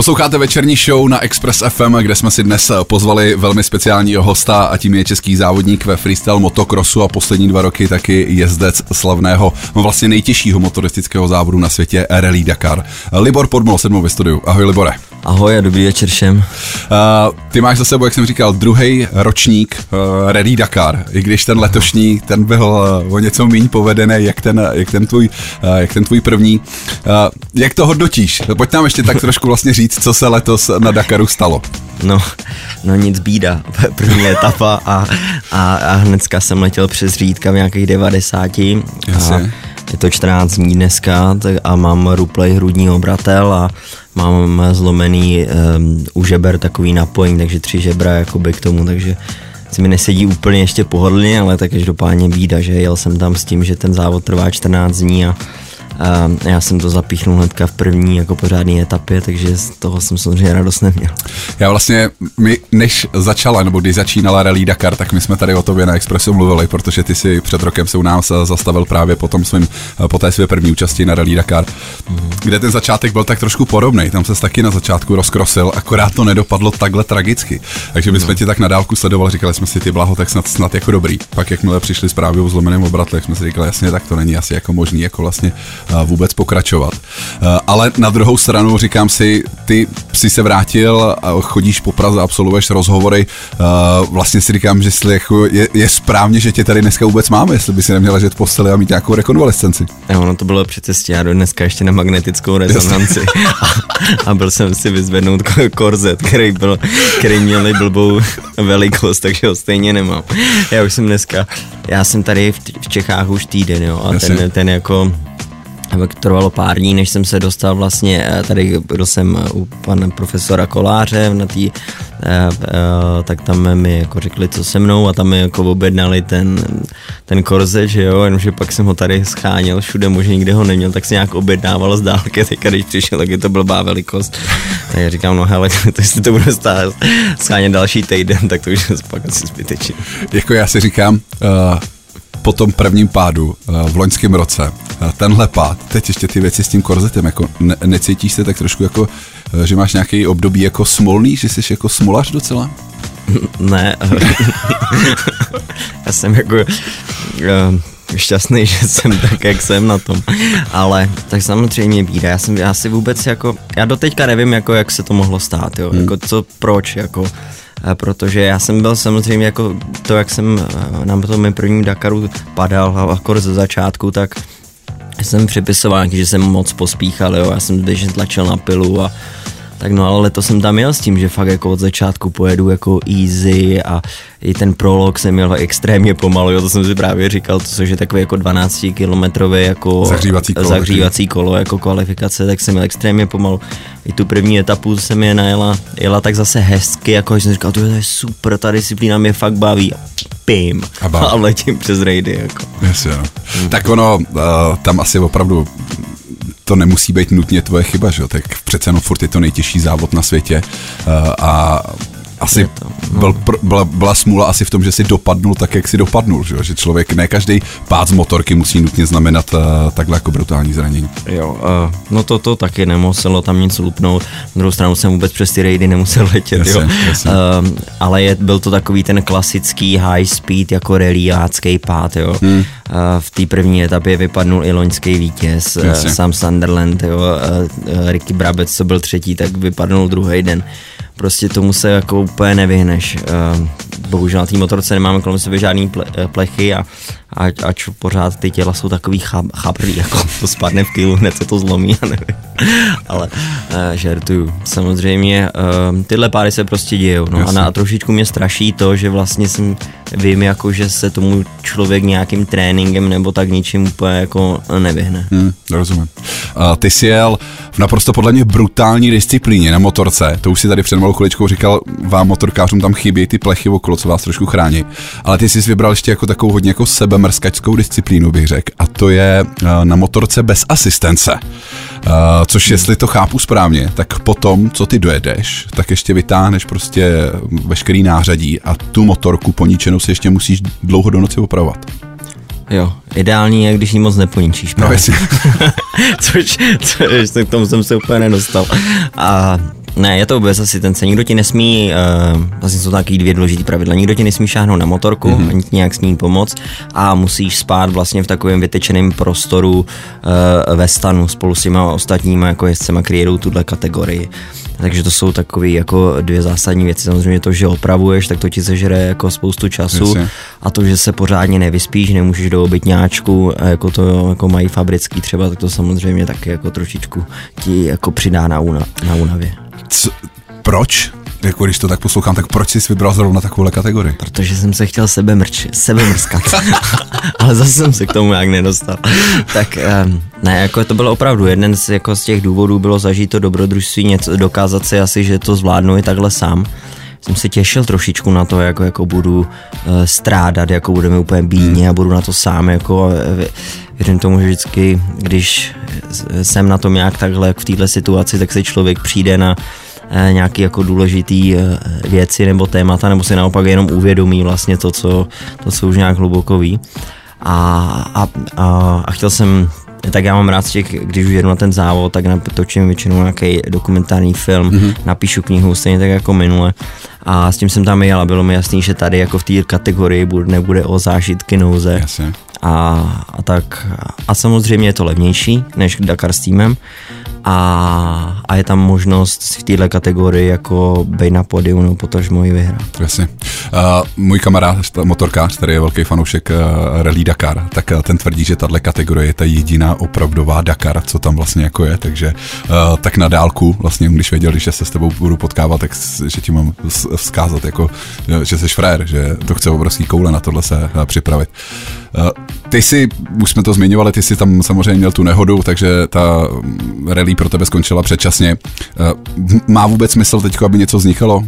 Posloucháte večerní show na Express FM, kde jsme si dnes pozvali velmi speciálního hosta a tím je český závodník ve freestyle motocrossu a poslední dva roky taky jezdec slavného, no vlastně nejtěžšího motoristického závodu na světě Rally Dakar. Libor Podmol se ve studiu. Ahoj Libore. Ahoj a dobrý večer všem. Uh, ty máš za sebou, jak jsem říkal, druhý ročník uh, Rally Dakar, i když ten letošní, ten byl uh, o něco méně povedený, jak ten, jak ten tvůj, uh, jak ten tvůj první. Uh, jak to hodnotíš? Pojď nám ještě tak trošku vlastně říct, co se letos na Dakaru stalo. No, no nic bída, první etapa a, a, a hnedka jsem letěl přes řídka v nějakých 90. Jasně. A je to 14 dní dneska a mám ruplej hrudní obratel a mám zlomený um, u žeber takový napojení, takže tři žebra jakoby k tomu, takže si mi nesedí úplně ještě pohodlně, ale tak každopádně bída, že jel jsem tam s tím, že ten závod trvá 14 dní a já jsem to zapíchnul hnedka v první jako pořádné etapě, takže z toho jsem samozřejmě radost neměl. Já vlastně, my, než začala, nebo když začínala Rally Dakar, tak my jsme tady o tobě na Expressu mluvili, protože ty si před rokem se u nás zastavil právě po, tom svým, po té své první účasti na Rally Dakar, mm. kde ten začátek byl tak trošku podobný. Tam se taky na začátku rozkrosil, akorát to nedopadlo takhle tragicky. Takže my jsme no. ti tak na dálku sledovali, říkali jsme si ty blaho, tak snad, snad jako dobrý. Pak jakmile přišli zprávy o zlomeném obratle, jsme si říkali, jasně, tak to není asi jako možný, jako vlastně vůbec pokračovat. Ale na druhou stranu říkám si, ty si se vrátil chodíš po Praze, absolvuješ rozhovory, vlastně si říkám, že jako je, je správně, že tě tady dneska vůbec máme, jestli by si neměla ležet v posteli a mít nějakou rekonvalescenci. Jo, no to bylo při cestě, já do dneska ještě na magnetickou rezonanci a, a, byl jsem si vyzvednout korzet, který, byl, který měl blbou velikost, takže ho stejně nemám. Já už jsem dneska, já jsem tady v, v Čechách už týden, jo, a ten, ten jako trvalo pár dní, než jsem se dostal vlastně, eh, tady byl jsem u pana profesora Koláře na tý, eh, eh, tak tam mi jako řekli, co se mnou a tam mi jako objednali ten, ten korze, že jo, jenomže pak jsem ho tady scháněl všude, možná nikde ho neměl, tak se nějak objednával z dálky, teďka když přišel, tak je to blbá velikost. Tak já říkám, no hele, to jestli to bude stát schánět další týden, tak to už je pak asi zbytečný. Jako já si říkám, uh po tom prvním pádu v loňském roce, tenhle pád, teď ještě ty věci s tím korzetem, jako ne, necítíš se tak trošku jako, eh, že máš nějaký období jako smolný, že jsi jako smolař docela? Ne, já jsem jako šťastný, že jsem tak, jak jsem na tom. Ale tak samozřejmě bída. Já jsem, já si vůbec jako, já doteďka nevím, jako, jak se to mohlo stát, jo. Hmm. Jako co, proč, jako protože já jsem byl samozřejmě jako to, jak jsem na tom prvním Dakaru padal a akor ze začátku, tak jsem připisoval, že jsem moc pospíchal, jo, já jsem běžně tlačil na pilu a tak no ale letos jsem tam jel s tím, že fakt jako od začátku pojedu jako easy a i ten prolog jsem měl extrémně pomalu, jo, to jsem si právě říkal, to což je takový jako 12 kilometrový jako zahřívací kolo, zahřívací kolo jako kvalifikace, tak jsem měl extrémně pomalu. I tu první etapu jsem je najela, jela tak zase hezky, jako jsem říkal, to je super, ta disciplína mě fakt baví. Pím. A, a letím přes rejdy. Jako. Yes, jo. Hmm. Tak ono, uh, tam asi opravdu to nemusí být nutně tvoje chyba, že? tak přece jenom furt je to nejtěžší závod na světě uh, a asi to, no. byl, byla, byla smůla asi v tom, že si dopadnul tak, jak si dopadnul, že, že člověk, ne každý pád z motorky musí nutně znamenat uh, takhle jako brutální zranění. Jo, uh, no to to taky nemuselo tam nic lupnout, na druhou stranu jsem vůbec přes ty rejdy nemusel letět, jasně, jo. Jasně. Uh, ale je, byl to takový ten klasický high speed jako reliácký pád, jo. Hmm. Uh, v té první etapě vypadnul i loňský vítěz, uh, Sam Sunderland, jo. Uh, Ricky Brabec, co byl třetí, tak vypadnul druhý den prostě tomu se jako úplně nevyhneš. Eh, bohužel na té motorce nemáme kolem sebe žádný ple, eh, plechy a ať, ač pořád ty těla jsou takový chab, chabrý, jako to spadne v kýlu, hned se to zlomí, a nevím. Ale uh, žertuju. Samozřejmě uh, tyhle páry se prostě dějou. No, a, na, a trošičku mě straší to, že vlastně jsem, vím, jako, že se tomu člověk nějakým tréninkem nebo tak ničím úplně jako nevyhne. Hmm, rozumím. Uh, ty jsi jel v naprosto podle mě brutální disciplíně na motorce. To už si tady před malou chviličkou říkal, vám motorkářům tam chybí ty plechy okolo, co vás trošku chrání. Ale ty jsi vybral ještě jako takovou hodně jako sebe mrskačskou disciplínu, bych řekl, a to je eh, na motorce bez asistence. Uh, což jestli to chápu správně, tak potom, co ty dojedeš, tak ještě vytáhneš prostě veškerý nářadí a tu motorku poničenou si ještě musíš dlouho do noci opravovat. Jo, ideální je, když ji moc neponičíš. No, což, což, k tomu jsem se úplně nedostal. A Ne, je to vůbec asi ten Nikdo ti nesmí, uh, vlastně jsou taky dvě důležité pravidla. Nikdo ti nesmí šáhnout na motorku, mm-hmm. ani ti nějak s ní pomoct a musíš spát vlastně v takovém vytečeném prostoru uh, ve stanu spolu s těma ostatníma jako jezdcema, který jedou tuhle kategorii. Takže to jsou takové jako dvě zásadní věci. Samozřejmě to, že opravuješ, tak to ti sežere jako spoustu času Jasně. a to, že se pořádně nevyspíš, nemůžeš do obytňáčku, jako to jako mají fabrický třeba, tak to samozřejmě taky jako trošičku ti jako přidá na, una, na únavě. Co, proč? Jako když to tak poslouchám, tak proč jsi vybral zrovna takovou kategorii? Protože jsem se chtěl sebe, mrč, sebe mrskat. Ale zase jsem se k tomu jak nedostal. tak um, ne, jako to bylo opravdu jeden z, jako z těch důvodů bylo zažít to dobrodružství, něco, dokázat si asi, že to zvládnu i takhle sám jsem se těšil trošičku na to, jako, jako budu uh, strádat, jako budeme úplně bídně a budu na to sám, jako věřím tomu, že vždycky, když jsem na tom nějak takhle v této situaci, tak se člověk přijde na Eh, nějaký jako důležitý eh, věci nebo témata, nebo si naopak jenom uvědomí vlastně to, co, to, co už nějak hluboko ví. A, a, a, a chtěl jsem tak já mám rád těch, když už jedu na ten závod, tak natočím většinou nějaký dokumentární film, mm-hmm. napíšu knihu, stejně tak jako minule. A s tím jsem tam jel a bylo mi jasný, že tady jako v té kategorii bude, nebude o zážitky nouze. Jasně. A, a tak a samozřejmě je to levnější než Dakar s týmem a, a je tam možnost v této kategorii jako být na podium nebo potažmo i vyhrát. Jasně. Uh, můj kamarád, motorkář, který je velký fanoušek uh, Rally Dakar, tak uh, ten tvrdí, že tahle kategorie je ta jediná opravdová Dakar, co tam vlastně jako je, takže uh, tak na dálku, vlastně když věděli, že se s tebou budu potkávat, tak že ti mám vzkázat, jako, že jsi frér, že to chce obrovský koule na tohle se uh, připravit. Uh, ty si, už jsme to zmiňovali, ty si tam samozřejmě měl tu nehodu, takže ta rally pro tebe skončila předčasně. Uh, má vůbec smysl teď, aby něco vznikalo?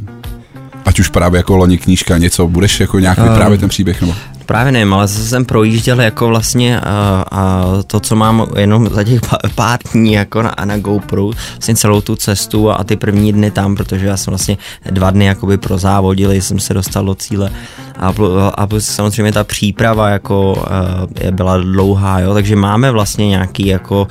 Ať už právě jako loni knížka, něco, budeš jako nějak vyprávět ten příběh? Nebo? Právě nevím, ale zase jsem projížděl jako vlastně a, a to, co mám jenom za těch pár dní jako na, na GoPro, vlastně celou tu cestu a, a ty první dny tam, protože já jsem vlastně dva dny jakoby prozávodil, jsem se dostal do cíle a, a samozřejmě ta příprava jako uh, byla dlouhá, jo, takže máme vlastně nějaký jako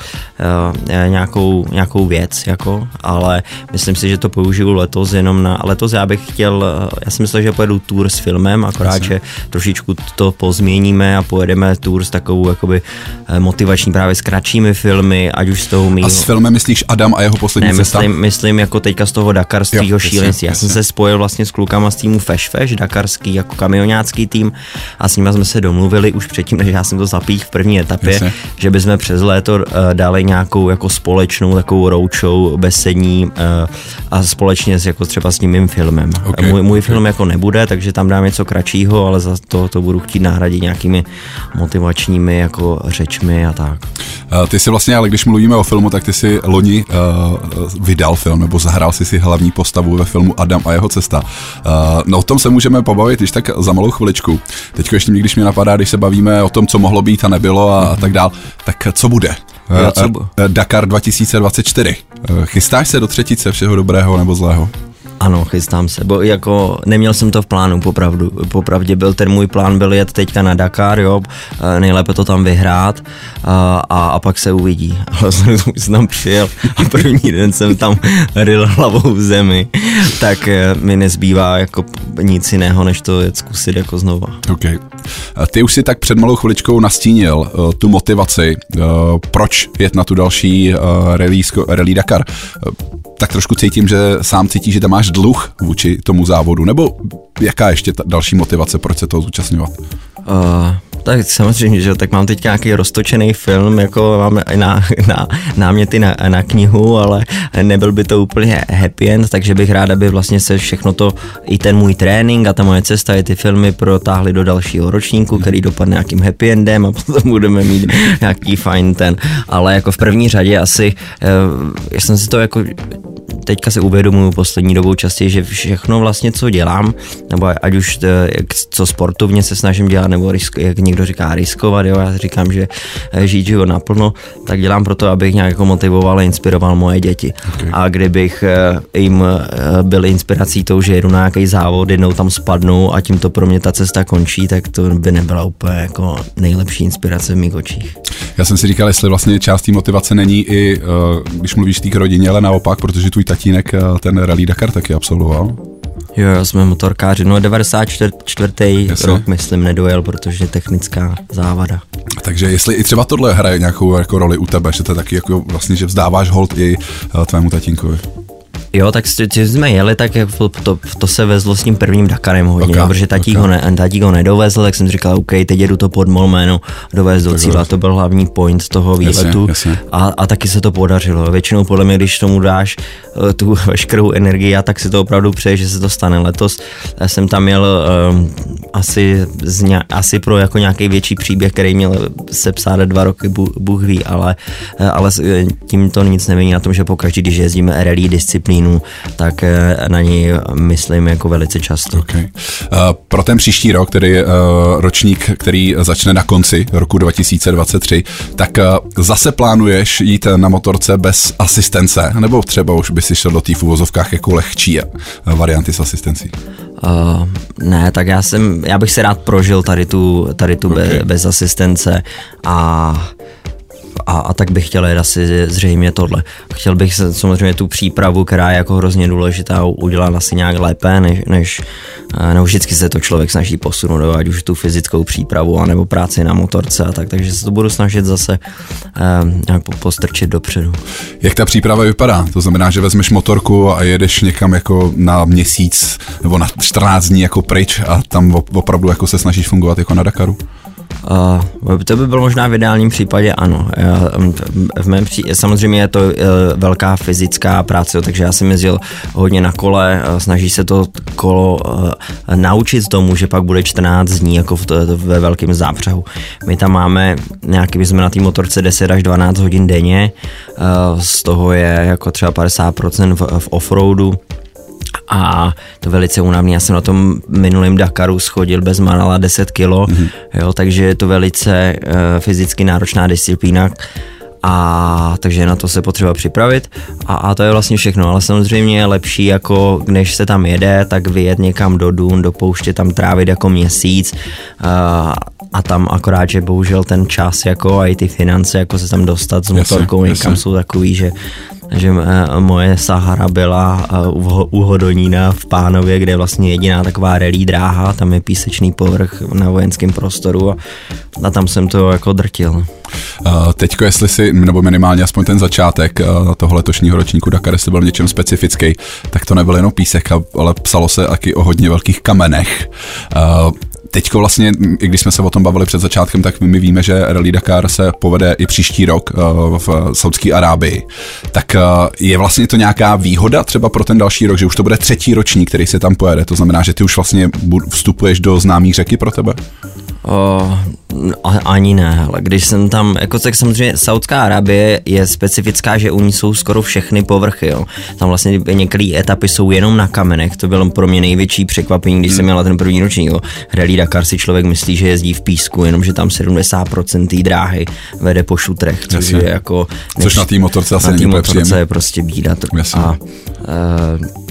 uh, nějakou, nějakou věc, jako, ale myslím si, že to použiju letos jenom na, letos já bych chtěl, já si myslel, že pojedu tour s filmem, akorát, že trošičku to pozměníme a pojedeme tour s takovou jakoby eh, motivační právě s kratšími filmy, ať už z toho mýho... A s filmem myslíš Adam a jeho poslední ne, cesta? Myslím, myslím jako teďka z toho dakarského šílenství. Já jsem se spojil vlastně s klukama z týmu Fesh Fesh, dakarský jako kamionácký tým a s nimi jsme se domluvili už předtím, než já jsem to zapích v první etapě, jasně. že bychom přes léto uh, dali nějakou jako společnou takovou roadshow besední uh, a společně s, jako třeba s tím mým filmem. Okay, můj, můj okay. film jako nebude, takže tam dám něco kratšího, ale za to, to budu chtít nahradit nějakými motivačními jako řečmi a tak. Ty si vlastně, ale když mluvíme o filmu, tak ty si loni uh, vydal film, nebo zahrál si si hlavní postavu ve filmu Adam a jeho cesta. Uh, no o tom se můžeme pobavit když tak za malou chviličku. Teď ještě když mě napadá, když se bavíme o tom, co mohlo být a nebylo a, a tak dál, tak co bude? Já, co bu- Dakar 2024. Chystáš se do třetice všeho dobrého nebo zlého? Ano, chystám se, bo jako neměl jsem to v plánu, popravdu, popravdě byl ten můj plán, byl jet teďka na Dakar, jo, nejlépe to tam vyhrát a, a, a pak se uvidí. Ale jsem tam přijel a první den jsem tam ryl hlavou v zemi, tak eh, mi nezbývá jako nic jiného, než to jet zkusit jako znova. OK. Ty už si tak před malou chviličkou nastínil uh, tu motivaci, uh, proč jet na tu další uh, rally, rally Dakar. Uh, tak trošku cítím, že sám cítí, že tam máš dluh vůči tomu závodu, nebo jaká ještě ta další motivace, proč se toho zúčastňovat? Uh, tak samozřejmě, že tak mám teď nějaký roztočený film, jako mám na, na, náměty na, na knihu, ale nebyl by to úplně happy end, takže bych rád, aby vlastně se všechno to, i ten můj trénink a ta moje cesta, i ty filmy protáhly do dalšího ročníku, který dopadne nějakým happy endem a potom budeme mít nějaký fajn ten, ale jako v první řadě asi, eh, já jsem si to jako teďka si uvědomuju poslední dobou častěji, že všechno vlastně, co dělám, nebo ať už eh, co sportovně se snažím dělat, nebo risk, jak někdo říká riskovat, jo, já říkám, že eh, žít život naplno, tak dělám proto, abych nějak jako motivoval a inspiroval moje děti. Okay. A kdybych eh, jim byl inspirací tou, že jedu na nějaký závod, jednou tam spadnu a tím to pro mě ta cesta končí, tak to by nebyla úplně jako nejlepší inspirace v mých očích. Já jsem si říkal, jestli vlastně část té motivace není i, když mluvíš té rodině, ale naopak, protože tvůj tatínek ten Rally Dakar taky absolvoval. Jo, jsme motorkáři. No 94. Jasně. rok, myslím, nedojel, protože technická závada. Takže jestli i třeba tohle hraje nějakou jako roli u tebe, že to je taky jako vlastně, že vzdáváš hold i tvému tatínkovi. Jo, tak když jsme jeli, tak to, to, to se vezlo s tím prvním Dakarem hodně, okay, protože tatík, okay. ho ne, tatík ho nedovezl, tak jsem říkal, OK, teď jedu to pod Molménu, dovést do cíla, to byl hlavní point toho výletu jasně, jasně. A, a taky se to podařilo. Většinou podle mě, když tomu dáš uh, tu veškerou energii a tak si to opravdu přeje, že se to stane letos. Já jsem tam jel um, asi, z asi pro jako nějaký větší příběh, který měl se psát dva roky, Bůh ví, ale, eh, ale tím to nic nemění na tom, že pokaždý, když jezdíme rally disciplín, termínů, tak eh, na něj myslím jako velice často. Okay. Uh, pro ten příští rok, tedy uh, ročník, který začne na konci roku 2023, tak uh, zase plánuješ jít na motorce bez asistence, nebo třeba už by si šel do té v uvozovkách jako lehčí varianty s asistencí? Uh, ne, tak já jsem, já bych se rád prožil tady tu, tady tu okay. be, bez asistence a a, a tak bych chtěl jet asi zřejmě tohle. Chtěl bych samozřejmě tu přípravu, která je jako hrozně důležitá, udělat asi nějak lépe, než, než no vždycky se to člověk snaží posunout, ať už tu fyzickou přípravu, anebo práci na motorce a tak, takže se to budu snažit zase nějak postrčit dopředu. Jak ta příprava vypadá? To znamená, že vezmeš motorku a jedeš někam jako na měsíc nebo na 14 dní jako pryč a tam opravdu jako se snažíš fungovat jako na Dakaru? Uh, to by bylo možná v ideálním případě ano. V mém pří, samozřejmě je to uh, velká fyzická práce, takže já jsem jezdil hodně na kole, uh, snaží se to kolo uh, naučit tomu, že pak bude 14 dní jako v to, ve velkém zápřehu. My tam máme nějaký, my jsme na té motorce 10 až 12 hodin denně, z toho je jako třeba 50% v, v offroadu, a to velice únavný. Já jsem na tom minulém Dakaru schodil bez manala 10 kilo, mm-hmm. jo, takže je to velice uh, fyzicky náročná disciplína a takže na to se potřeba připravit a, a to je vlastně všechno, ale samozřejmě je lepší jako než se tam jede, tak vyjet někam do Dun, do pouště, tam trávit jako měsíc uh, a tam akorát, že bohužel ten čas jako a i ty finance jako se tam dostat s motorkou jasně, někam jasně. jsou takový, že že eh, moje Sahara byla eh, u Hodonína v Pánově, kde je vlastně jediná taková relí dráha, tam je písečný povrch na vojenském prostoru a, a tam jsem to jako drtil. Uh, teďko, jestli si, nebo minimálně aspoň ten začátek uh, toho letošního ročníku Dakar, jestli byl něčem specifický, tak to nebyl jenom písek, ale psalo se taky o hodně velkých kamenech. Uh, teďko vlastně, i když jsme se o tom bavili před začátkem, tak my víme, že Rally Dakar se povede i příští rok v Saudské Arábii. Tak je vlastně to nějaká výhoda třeba pro ten další rok, že už to bude třetí ročník, který se tam pojede. To znamená, že ty už vlastně vstupuješ do známých řeky pro tebe? Uh, ani ne, ale když jsem tam, jako tak samozřejmě Saudská Arabie je specifická, že u ní jsou skoro všechny povrchy, jo. Tam vlastně některé etapy jsou jenom na kamenech, to bylo pro mě největší překvapení, když jsem měla ten první ročník, jo. Rally Dakar si člověk myslí, že jezdí v písku, jenomže tam 70% té dráhy vede po šutrech, což Jasně. je jako... Než, což na té motorce asi na motorce je prostě bída. Jasně. A, uh,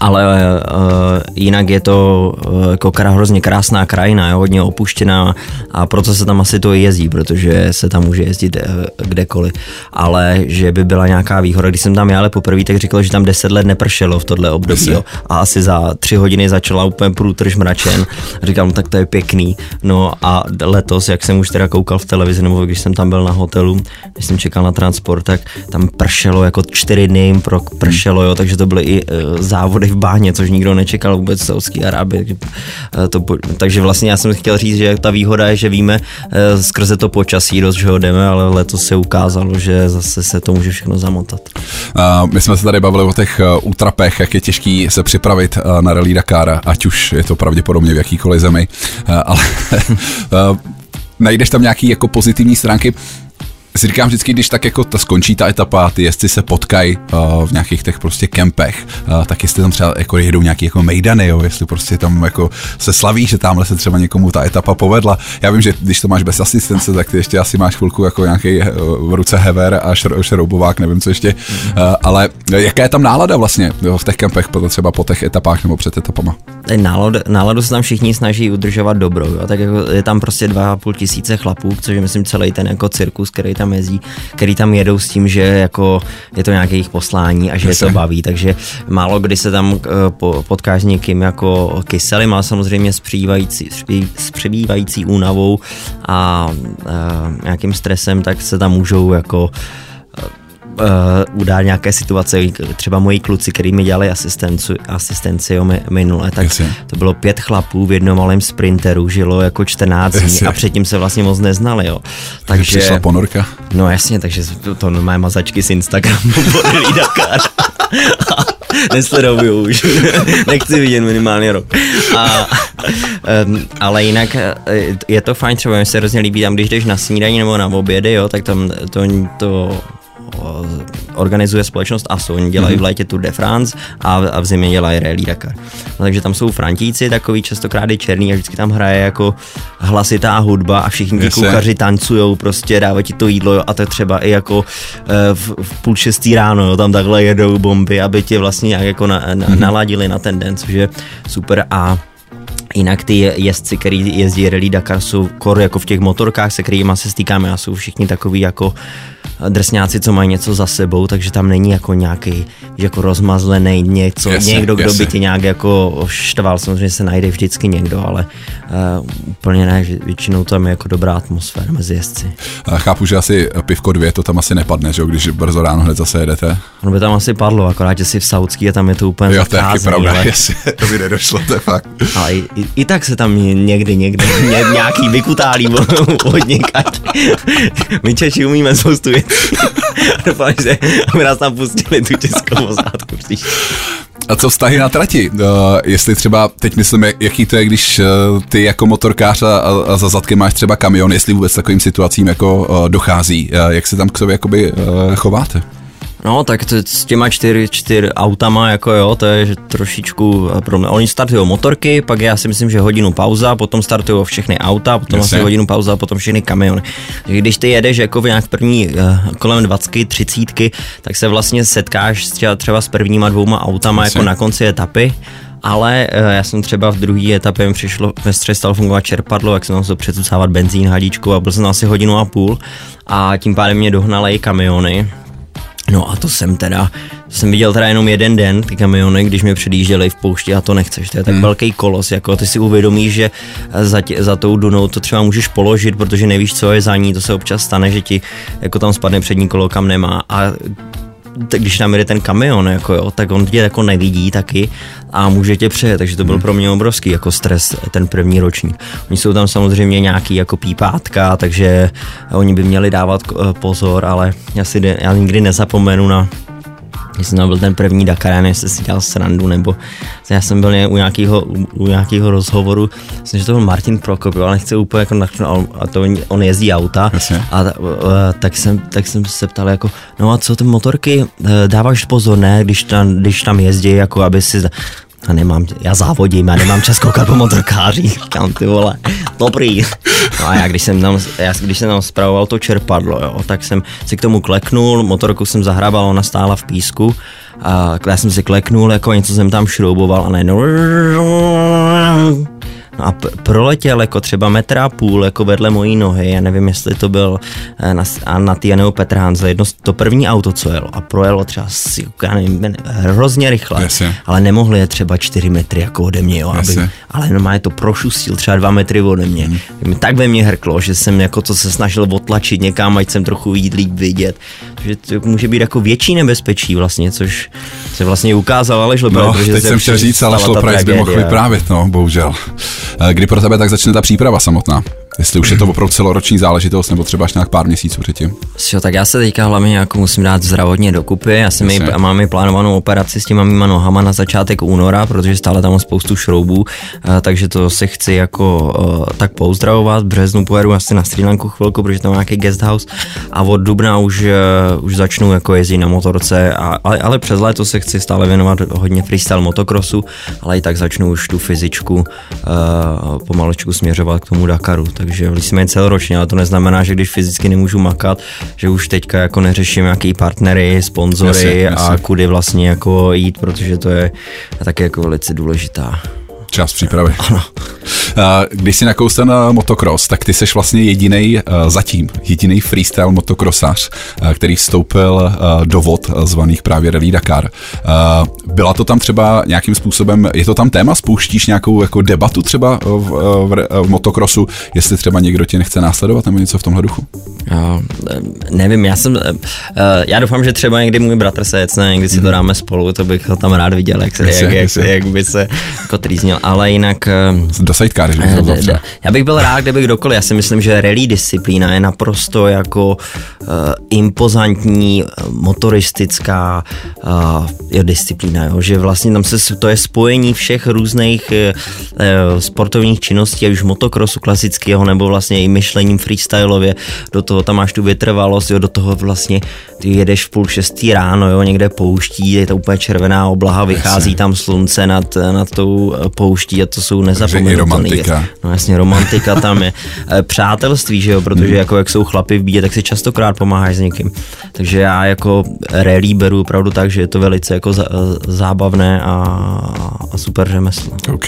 ale uh, jinak je to uh, jako hrozně krásná krajina, je hodně opuštěná a proto se tam asi to jezdí, protože se tam může jezdit uh, kdekoliv. Ale že by byla nějaká výhoda, když jsem tam jel poprvé, tak říkal, že tam 10 let nepršelo v tohle období jo, a asi za tři hodiny začala úplně průtrž mračen. Říkám, no, tak to je pěkný. No a letos, jak jsem už teda koukal v televizi, nebo když jsem tam byl na hotelu, když jsem čekal na transport, tak tam pršelo jako čtyři dny jim pršelo, jo, takže to byly i uh, závody v báně, což nikdo nečekal vůbec v Saudské Arábii. Eh, to, takže vlastně já jsem chtěl říct, že ta výhoda je, že víme eh, skrze to počasí, do čeho jdeme, ale letos se ukázalo, že zase se to může všechno zamotat. Uh, my jsme se tady bavili o těch útrapech, jak je těžký se připravit na Rally Dakar, ať už je to pravděpodobně v jakýkoliv zemi, ale najdeš tam nějaký jako pozitivní stránky si říkám vždycky, když tak jako ta skončí ta etapa, ty jezdci se potkají uh, v nějakých těch prostě kempech, uh, tak jestli tam třeba jako jedou nějaký jako mejdany, jo, jestli prostě tam jako se slaví, že tamhle se třeba někomu ta etapa povedla. Já vím, že když to máš bez asistence, tak ty ještě asi máš chvilku jako nějaký uh, v ruce hever a šr- šroubovák, nevím co ještě, uh, ale jaká je tam nálada vlastně jo, v těch kempech, třeba po těch etapách nebo před etapama? náladu, náladu se tam všichni snaží udržovat dobrou, jo? tak jako je tam prostě dva a půl tisíce chlapů, což je myslím celý ten jako cirkus, který tam jezdí, který tam jedou s tím, že jako je to nějaké jejich poslání a že Jasně. je to baví, takže málo kdy se tam uh, potkáš s někým jako kyselým, ale samozřejmě s přibývající, s přibývající únavou a uh, nějakým stresem, tak se tam můžou jako uh, udá nějaké situace, třeba moji kluci, který mi dělali asistenci, asistenci jo, minule, tak jasně. to bylo pět chlapů v jednom malém sprinteru, žilo jako 14 dní jasně. a předtím se vlastně moc neznali, jo. Takže... Přišla ponorka. No jasně, takže to, to má mazačky z Instagramu Borelí Dakar. Nesleduju už. Nechci vidět minimálně rok. A, um, ale jinak eh, je to fajn, třeba mi se hrozně líbí tam, když jdeš na snídaní nebo na obědy, jo, tak tam to, to organizuje společnost ASO, oni dělají v létě Tour de France a, a v zimě dělají Rally Dakar. No, takže tam jsou Frantíci, takový častokrát je černý a vždycky tam hraje jako hlasitá hudba a všichni ti kuchaři tancují, prostě dávají ti to jídlo jo, a to je třeba i jako e, v, v půl šestý ráno, jo, tam takhle jedou bomby, aby tě vlastně nějak jako na, na, mm-hmm. naladili na ten den, což je super a Jinak ty jezdci, který jezdí Rally Dakar, jsou kor jako v těch motorkách, se kterými se stýkáme a jsou všichni takový jako drsňáci, co mají něco za sebou, takže tam není jako nějaký jako rozmazlený něco, jasně, někdo, kdo jasně. by tě nějak jako štval, samozřejmě se najde vždycky někdo, ale uh, úplně ne, většinou tam je jako dobrá atmosféra mezi jezdci. A chápu, že asi pivko dvě to tam asi nepadne, že když brzo ráno hned zase jedete. Ono by tam asi padlo, akorát, že si v Saudský a tam je to úplně Jo, to je pravda, ale... jestli to by nedošlo, to je fakt. Ale i, i, i tak se tam někdy, někdy ně, nějaký vykutálí od někať. My Češi umíme spoustu Doufám, že aby nás tam pustili tu českou posádku. A co vztahy na trati? Uh, jestli třeba, teď myslím, jaký to je, když uh, ty jako motorkář a, a za zadkem máš třeba kamion, jestli vůbec takovým situacím jako uh, dochází, uh, jak se tam k sobě jakoby uh, chováte? No, tak to, s těma čtyři, čtyř autama, jako jo, to je trošičku eh, problém. Oni startují motorky, pak já si myslím, že hodinu pauza, potom startují všechny auta, potom Jasně. asi hodinu pauza, potom všechny kamiony. Když ty jedeš jako v nějak první uh, kolem 20, 30, tak se vlastně setkáš třeba, třeba s prvníma dvouma autama Jasně. jako na konci etapy ale uh, já jsem třeba v druhé etapě mi přišlo, ve střed stalo fungovat čerpadlo, jak jsem musel předsucávat benzín, hadičku a byl jsem asi hodinu a půl a tím pádem mě dohnaly kamiony, No a to jsem teda, jsem viděl teda jenom jeden den, ty kamiony, když mě předjížděli v poušti a to nechceš, to je tak hmm. velký kolos, jako ty si uvědomíš, že za, tě, za tou dunou to třeba můžeš položit, protože nevíš, co je za ní, to se občas stane, že ti jako tam spadne přední kolo, kam nemá a když tam jde ten kamion, jako jo, tak on tě jako nevidí taky a může tě přejet, takže to byl hmm. pro mě obrovský jako stres ten první ročník. Oni jsou tam samozřejmě nějaký jako pípátka, takže oni by měli dávat eh, pozor, ale já si já nikdy nezapomenu na jestli to byl ten první Dakar, jestli si dělal srandu, nebo já jsem byl u nějakého, u nějakého rozhovoru, myslím, že to byl Martin Prokop, ale nechci úplně jako nachnout, a to on jezdí auta, Jasně. a, a, tak, jsem, tak jsem se ptal jako, no a co ty motorky, eh, dáváš pozor, ne, když tam, když tam jezdí, jako aby si, a nemám, já závodím, já nemám čas koukat po motorkářích, říkám ty vole, dobrý. No a já když jsem tam, já, když jsem tam spravoval to čerpadlo, jo, tak jsem si k tomu kleknul, motorku jsem zahrabal, ona stála v písku a já jsem si kleknul, jako něco jsem tam šrouboval a najednou No a p- proletěl jako třeba metra a půl jako vedle mojí nohy, já nevím, jestli to byl eh, na, na ty nebo Petr Hanze, jedno, to první auto, co jelo a projelo třeba já nevím, hrozně rychle, Jasně. ale nemohli je třeba 4 metry jako ode mě, jo, aby, ale normálně to prošustil třeba 2 metry ode mě. Hmm. Tak ve mě hrklo, že jsem jako to se snažil otlačit někam, ať jsem trochu jít líp vidět, že to může být jako větší nebezpečí vlastně, což se vlastně ukázal ale Šlopraj. No, teď jsem chtěl říct, ale Šlopraj by mohl vyprávět, no, bohužel. Eh, kdy pro tebe tak začne ta příprava samotná? Jestli už je to opravdu celoroční záležitost, nebo třeba až nějak pár měsíců předtím. Jo, tak já se teďka hlavně jako musím dát zdravotně dokupy. Já jsem mi, mám i plánovanou operaci s těma mýma nohama na začátek února, protože stále tam mám spoustu šroubů, takže to se chci jako uh, tak pouzdravovat. V březnu pojedu asi na Sri Lanku chvilku, protože tam mám nějaký guest house a od dubna už, uh, už začnu jako jezdit na motorce, a, ale, ale přes léto se chci stále věnovat hodně freestyle motocrossu, ale i tak začnu už tu fyzičku uh, pomalečku směřovat k tomu Dakaru. Takže takže jsme celoročně, ale to neznamená, že když fyzicky nemůžu makat, že už teďka jako neřeším jaký partnery, sponzory jasně, jasně. a kudy vlastně jako jít, protože to je taky jako velice důležitá Čas přípravy. Ano. Když jsi nakousten na motocross, tak ty seš vlastně jediný zatím, jediný freestyle motocrossař, který vstoupil do vod zvaných právě Rally Dakar. Byla to tam třeba nějakým způsobem, je to tam téma, spouštíš nějakou jako debatu třeba v, v, v motocrossu, jestli třeba někdo tě nechce následovat nebo něco v tomhle duchu? Já, nevím, já jsem, já doufám, že třeba někdy můj bratr se jecne, někdy si to mhm. dáme spolu, to bych ho tam rád viděl, jak, se, jak, jak, jak, by se jako trýznil, ale jinak... Do sidecar, uh, Já bych byl rád, kdyby kdokoliv, já si myslím, že rally disciplína je naprosto jako uh, impozantní, motoristická uh, jo, disciplína, jo, že vlastně tam se, to je spojení všech různých uh, sportovních činností, ať už motokrosu klasického, nebo vlastně i myšlením freestyleově, do toho tam máš tu vytrvalost, jo, do toho vlastně ty jedeš v půl šestý ráno, jo, někde pouští, je to úplně červená oblaha, vychází tam slunce nad, nad tou pouští a to jsou nezapomenutelné. No jasně, romantika tam je. Eh, přátelství, že jo, protože hmm. jako jak jsou chlapy v bídě, tak si častokrát pomáháš s někým. Takže já jako rally beru opravdu tak, že je to velice jako zábavné a, a super řemeslo. OK.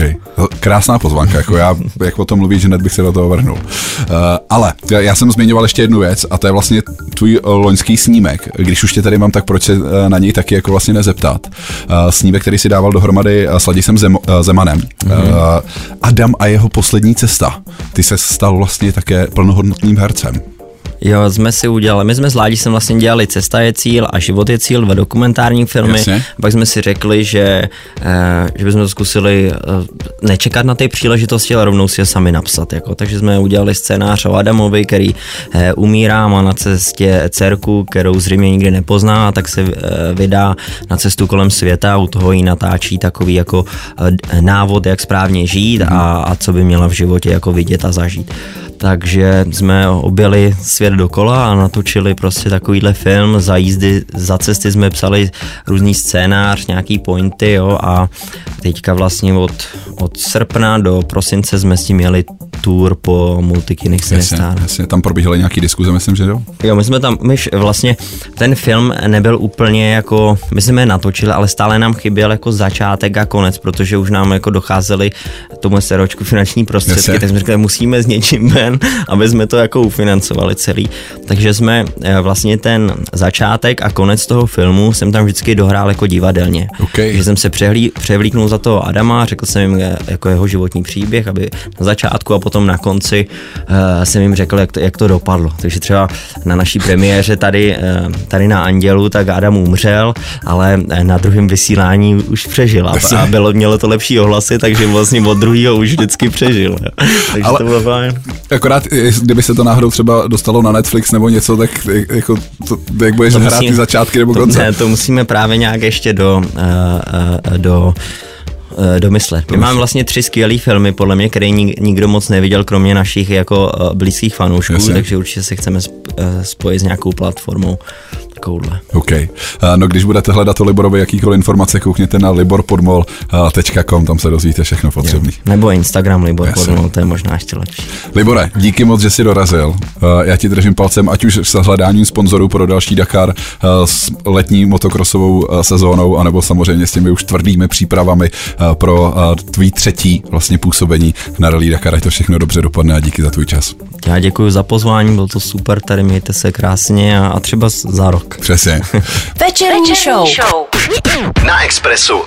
Krásná pozvánka, jako já, jak o tom mluví, že hned bych se do toho vrhnul. Uh, ale já jsem zmiňoval ještě jednu věc a to je vlastně tvůj loňský snímek. Když už tě tady mám, tak proč se eh, na něj taky jako vlastně nezeptat. Uh, snímek, který si dával dohromady s Ladisem Zem, Zemanem. Mm-hmm. Uh, Adam a jeho poslední cesta. Ty se stal vlastně také plnohodnotným hercem. Jo, jsme si udělali, my jsme s Ládí jsem vlastně dělali Cesta je cíl a Život je cíl, dva dokumentární filmy. Jasně. Pak jsme si řekli, že, eh, že bychom to zkusili eh, nečekat na ty příležitosti, ale rovnou si je sami napsat. Jako. Takže jsme udělali scénář o Adamovi, který eh, umírá, má na cestě dcerku, kterou zřejmě nikdy nepozná, a tak se vydá na cestu kolem světa, u toho ji natáčí takový jako návod, jak správně žít mm. a, a co by měla v životě jako vidět a zažít takže jsme objeli svět dokola a natočili prostě takovýhle film. Za jízdy, za cesty jsme psali různý scénář, nějaký pointy, jo, a teďka vlastně od, od srpna do prosince jsme s tím měli tour po multikinech jasně, jasně, tam probíhaly nějaký diskuze, myslím, že jo? Jo, my jsme tam, my vlastně ten film nebyl úplně jako, my jsme je natočili, ale stále nám chyběl jako začátek a konec, protože už nám jako docházely tomu seročku finanční prostředky, jasně. tak jsme říkali, musíme s něčím ven, aby jsme to jako ufinancovali celý. Takže jsme eh, vlastně ten začátek a konec toho filmu jsem tam vždycky dohrál jako divadelně. Okay. Že jsem se přehlí, převlíknul za toho Adama, řekl jsem jim eh, jako jeho životní příběh, aby na začátku a potom na konci uh, jsem jim řekl, jak to, jak to dopadlo. Takže třeba na naší premiéře tady, uh, tady na Andělu, tak Adam umřel, ale na druhém vysílání už přežil a, a bylo, mělo to lepší ohlasy, takže vlastně od druhého už vždycky přežil. Takže ale, to bylo fajn. Akorát, kdyby se to náhodou třeba dostalo na Netflix nebo něco, tak jako, to, jak budeš to hrát musím, ty začátky nebo konce? Ne, to musíme právě nějak ještě do, uh, uh, do Eh, domyslet. My máme vlastně tři skvělé filmy, podle mě, které nikdo moc neviděl, kromě našich jako blízkých fanoušků, Jasně. takže určitě se chceme spojit s nějakou platformou takovouhle. OK. No když budete hledat o Liborovi jakýkoliv informace, koukněte na liborpodmol.com, tam se dozvíte všechno potřebné. Nebo Instagram Libor Podmol, to je možná ještě lepší. Libore, díky moc, že jsi dorazil. Já ti držím palcem, ať už s hledáním sponzorů pro další Dakar s letní motokrosovou sezónou, anebo samozřejmě s těmi už tvrdými přípravami pro tvý třetí vlastně působení na Rally Dakar, ať to všechno dobře dopadne a díky za tvůj čas. Já děkuji za pozvání, bylo to super, tady mějte se krásně a, a třeba za rok. Přesně. Večerní show. show. Na Expressu.